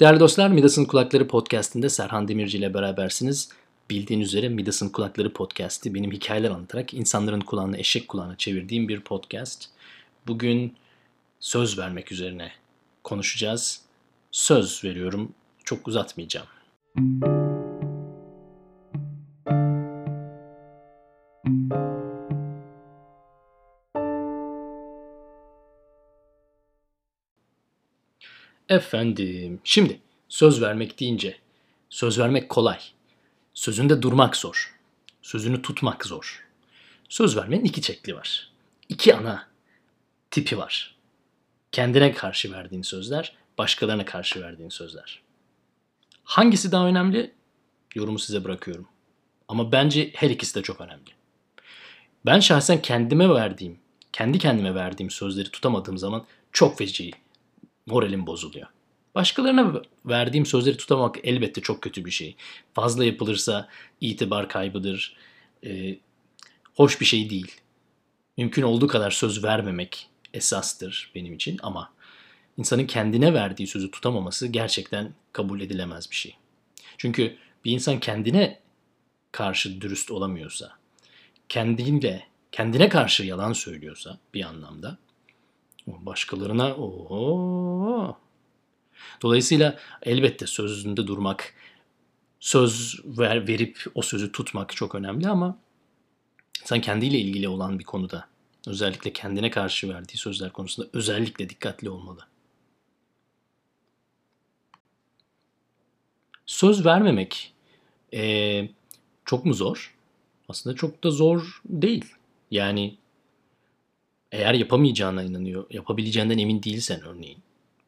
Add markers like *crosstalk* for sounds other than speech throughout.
Değerli dostlar Midas'ın Kulakları Podcast'inde Serhan Demirci ile berabersiniz. Bildiğiniz üzere Midas'ın Kulakları Podcast'i benim hikayeler anlatarak insanların kulağını eşek kulağına çevirdiğim bir podcast. Bugün söz vermek üzerine konuşacağız. Söz veriyorum, çok uzatmayacağım. Efendim, şimdi söz vermek deyince söz vermek kolay. Sözünde durmak zor. Sözünü tutmak zor. Söz vermenin iki şekli var. İki ana tipi var. Kendine karşı verdiğin sözler, başkalarına karşı verdiğin sözler. Hangisi daha önemli? Yorumu size bırakıyorum. Ama bence her ikisi de çok önemli. Ben şahsen kendime verdiğim, kendi kendime verdiğim sözleri tutamadığım zaman çok feci moralim bozuluyor. Başkalarına verdiğim sözleri tutamak elbette çok kötü bir şey. Fazla yapılırsa itibar kaybıdır. Ee, hoş bir şey değil. Mümkün olduğu kadar söz vermemek esastır benim için ama insanın kendine verdiği sözü tutamaması gerçekten kabul edilemez bir şey. Çünkü bir insan kendine karşı dürüst olamıyorsa, kendinle kendine karşı yalan söylüyorsa bir anlamda başkalarına o Dolayısıyla elbette sözünde durmak, söz ver, verip o sözü tutmak çok önemli ama insan kendiyle ilgili olan bir konuda özellikle kendine karşı verdiği sözler konusunda özellikle dikkatli olmalı. Söz vermemek ee, çok mu zor? Aslında çok da zor değil. Yani eğer yapamayacağına inanıyor, yapabileceğinden emin değilsen örneğin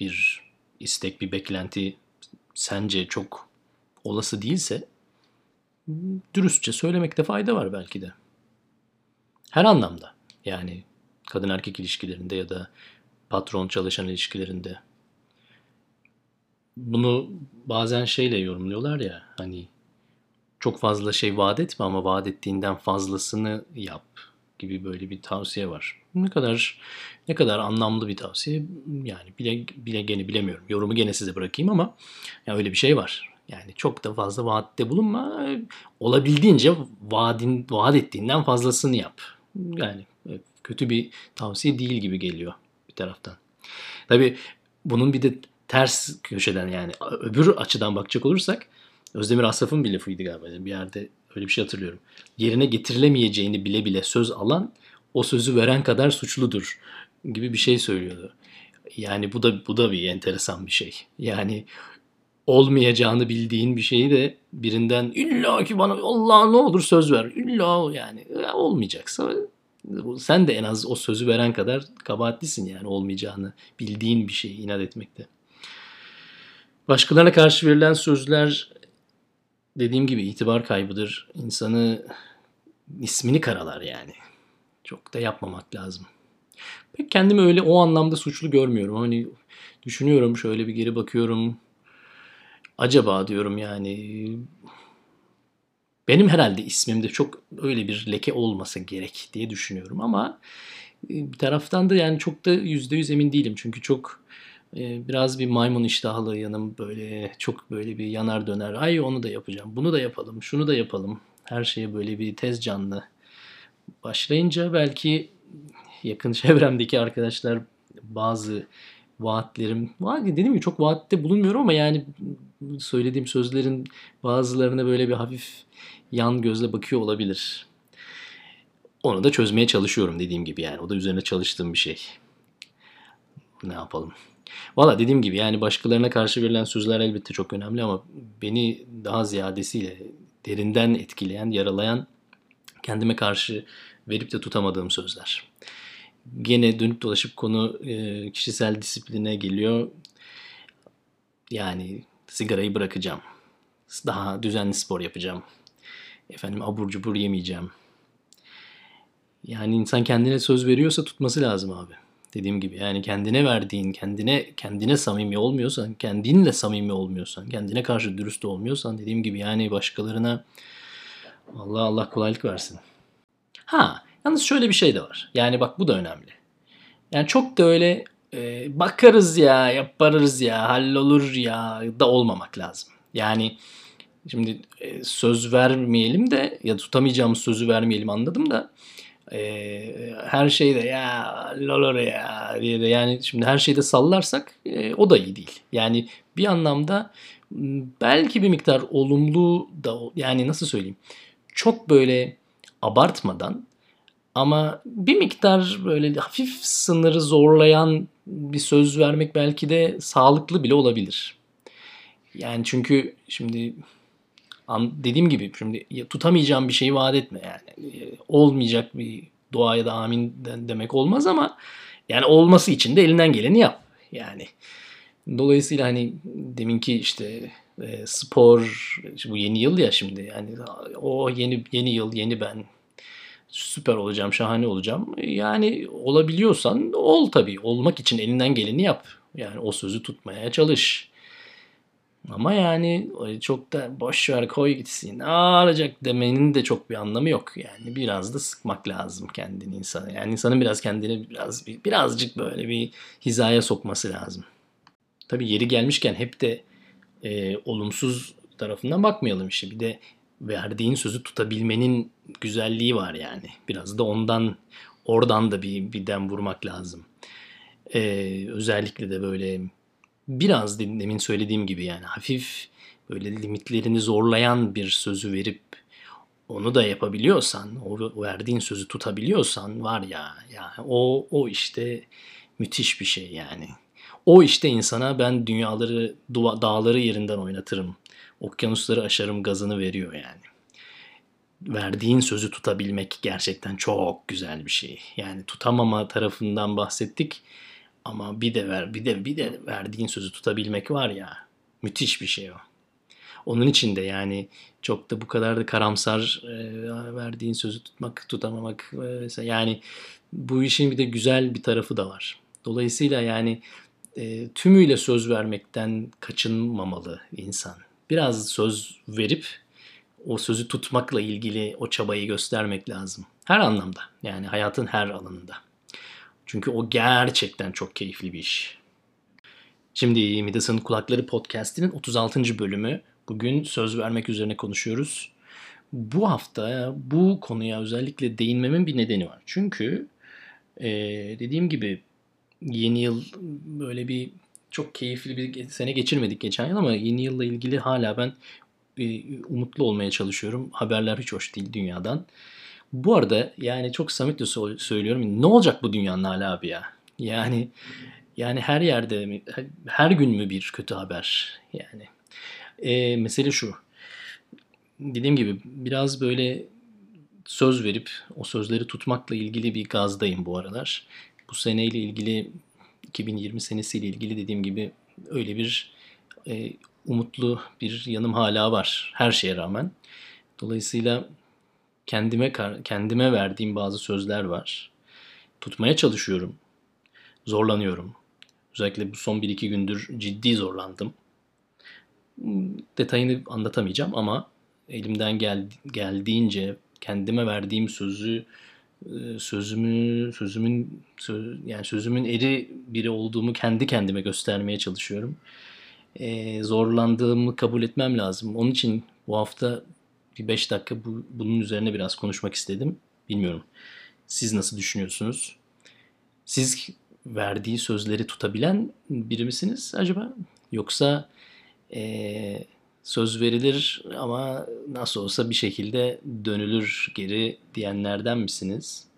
bir istek, bir beklenti sence çok olası değilse dürüstçe söylemekte fayda var belki de. Her anlamda. Yani kadın erkek ilişkilerinde ya da patron çalışan ilişkilerinde. Bunu bazen şeyle yorumluyorlar ya hani çok fazla şey vaat etme ama vaat ettiğinden fazlasını yap gibi böyle bir tavsiye var. Ne kadar ne kadar anlamlı bir tavsiye yani bile bile gene bilemiyorum. Yorumu gene size bırakayım ama yani öyle bir şey var. Yani çok da fazla vaatte bulunma. Olabildiğince vaadin vaat ettiğinden fazlasını yap. Yani kötü bir tavsiye değil gibi geliyor bir taraftan. Tabii bunun bir de ters köşeden yani öbür açıdan bakacak olursak Özdemir Asaf'ın bir lafıydı galiba. Bir yerde öyle bir şey hatırlıyorum. Yerine getirilemeyeceğini bile bile söz alan o sözü veren kadar suçludur gibi bir şey söylüyordu. Yani bu da bu da bir enteresan bir şey. Yani olmayacağını bildiğin bir şeyi de birinden illa ki bana Allah ne olur söz ver. İlla yani olmayacaksa sen de en az o sözü veren kadar kabahatlisin yani olmayacağını bildiğin bir şeyi inat etmekte. Başkalarına karşı verilen sözler dediğim gibi itibar kaybıdır. İnsanı ismini karalar yani. Çok da yapmamak lazım. Pek kendimi öyle o anlamda suçlu görmüyorum. Hani düşünüyorum şöyle bir geri bakıyorum. Acaba diyorum yani benim herhalde ismimde çok öyle bir leke olmasa gerek diye düşünüyorum ama e, bir taraftan da yani çok da yüzde yüz emin değilim. Çünkü çok biraz bir maymun iştahlı yanım böyle çok böyle bir yanar döner. Ay onu da yapacağım, bunu da yapalım, şunu da yapalım. Her şeye böyle bir tez canlı başlayınca belki yakın *laughs* çevremdeki arkadaşlar bazı vaatlerim var dediğim gibi çok vaatte bulunmuyorum ama yani söylediğim sözlerin bazılarına böyle bir hafif yan gözle bakıyor olabilir. Onu da çözmeye çalışıyorum dediğim gibi yani. O da üzerine çalıştığım bir şey. Ne yapalım? Valla dediğim gibi yani başkalarına karşı verilen sözler elbette çok önemli ama beni daha ziyadesiyle derinden etkileyen, yaralayan kendime karşı verip de tutamadığım sözler. Gene dönüp dolaşıp konu e, kişisel disipline geliyor. Yani sigarayı bırakacağım. Daha düzenli spor yapacağım. Efendim abur cubur yemeyeceğim. Yani insan kendine söz veriyorsa tutması lazım abi. Dediğim gibi yani kendine verdiğin, kendine kendine samimi olmuyorsan, kendinle samimi olmuyorsan, kendine karşı dürüst olmuyorsan dediğim gibi yani başkalarına Allah Allah kolaylık versin. Ha, yalnız şöyle bir şey de var. Yani bak bu da önemli. Yani çok da öyle e, bakarız ya, yaparız ya, hallolur ya da olmamak lazım. Yani şimdi e, söz vermeyelim de ya tutamayacağımız sözü vermeyelim anladım da e, her şeyde ya lolor ya diye de yani şimdi her şeyde sallarsak e, o da iyi değil. Yani bir anlamda belki bir miktar olumlu da yani nasıl söyleyeyim çok böyle abartmadan ama bir miktar böyle hafif sınırı zorlayan bir söz vermek belki de sağlıklı bile olabilir. Yani çünkü şimdi dediğim gibi şimdi tutamayacağım bir şeyi vaat etme yani. Olmayacak bir duaya da amin demek olmaz ama yani olması için de elinden geleni yap. Yani dolayısıyla hani deminki işte e, spor bu yeni yıl ya şimdi yani o yeni yeni yıl yeni ben süper olacağım şahane olacağım yani olabiliyorsan ol tabii olmak için elinden geleni yap yani o sözü tutmaya çalış ama yani çok da boş ver koy gitsin. Ağlayacak demenin de çok bir anlamı yok. Yani biraz da sıkmak lazım kendini insana. Yani insanın biraz kendini biraz bir, birazcık böyle bir hizaya sokması lazım. Tabii yeri gelmişken hep de e, olumsuz tarafından bakmayalım işte. Bir de verdiğin sözü tutabilmenin güzelliği var yani. Biraz da ondan oradan da bir, bir dem vurmak lazım. Ee, özellikle de böyle biraz demin söylediğim gibi yani hafif böyle limitlerini zorlayan bir sözü verip onu da yapabiliyorsan, o verdiğin sözü tutabiliyorsan var ya, ya o o işte müthiş bir şey yani. O işte insana ben dünyaları, dağları yerinden oynatırım. Okyanusları aşarım gazını veriyor yani. Verdiğin sözü tutabilmek gerçekten çok güzel bir şey. Yani tutamama tarafından bahsettik. Ama bir de ver, bir de bir de verdiğin sözü tutabilmek var ya. Müthiş bir şey o. Onun için de yani çok da bu kadar da karamsar e, verdiğin sözü tutmak, tutamamak e, yani bu işin bir de güzel bir tarafı da var. Dolayısıyla yani e, tümüyle söz vermekten kaçınmamalı insan. Biraz söz verip o sözü tutmakla ilgili o çabayı göstermek lazım. Her anlamda yani hayatın her alanında. Çünkü o gerçekten çok keyifli bir iş. Şimdi Midas'ın Kulakları Podcast'inin 36. bölümü. Bugün söz vermek üzerine konuşuyoruz. Bu hafta bu konuya özellikle değinmemin bir nedeni var. Çünkü e, dediğim gibi yeni yıl böyle bir çok keyifli bir sene geçirmedik geçen yıl ama yeni yılla ilgili hala ben e, umutlu olmaya çalışıyorum. Haberler hiç hoş değil dünyadan. Bu arada yani çok samimiyetle söylüyorum. Ne olacak bu dünyanın hala abi ya? Yani yani her yerde mi, her gün mü bir kötü haber? Yani e, mesele şu. Dediğim gibi biraz böyle söz verip o sözleri tutmakla ilgili bir gazdayım bu aralar. Bu seneyle ilgili 2020 senesiyle ilgili dediğim gibi öyle bir e, umutlu bir yanım hala var her şeye rağmen. Dolayısıyla kendime kendime verdiğim bazı sözler var. Tutmaya çalışıyorum. Zorlanıyorum. Özellikle bu son 1-2 gündür ciddi zorlandım. Detayını anlatamayacağım ama elimden gel, geldiğince kendime verdiğim sözü e, sözümü sözümün söz, yani sözümün eri biri olduğumu kendi kendime göstermeye çalışıyorum. Ee, zorlandığımı kabul etmem lazım. Onun için bu hafta bir 5 dakika bu, bunun üzerine biraz konuşmak istedim. Bilmiyorum. Siz nasıl düşünüyorsunuz? Siz verdiği sözleri tutabilen biri misiniz acaba? Yoksa ee, söz verilir ama nasıl olsa bir şekilde dönülür geri diyenlerden misiniz?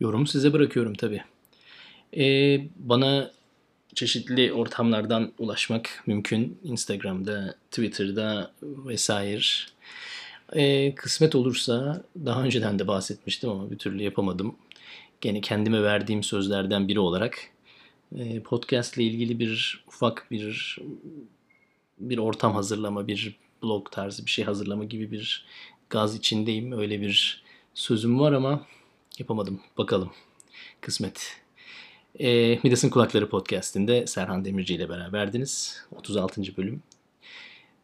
Yorumu size bırakıyorum tabi. Ee, bana çeşitli ortamlardan ulaşmak mümkün. Instagram'da, Twitter'da vesaire. Ee, kısmet olursa daha önceden de bahsetmiştim ama bir türlü yapamadım. Gene kendime verdiğim sözlerden biri olarak e, podcast ile ilgili bir ufak bir bir ortam hazırlama, bir blog tarzı bir şey hazırlama gibi bir gaz içindeyim. Öyle bir sözüm var ama yapamadım. Bakalım. Kısmet. E, Midas'ın Kulakları podcastinde Serhan Demirci ile beraberdiniz. 36. bölüm.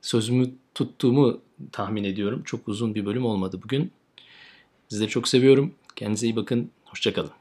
Sözümü tuttuğumu tahmin ediyorum. Çok uzun bir bölüm olmadı bugün. Sizleri çok seviyorum. Kendinize iyi bakın. Hoşçakalın.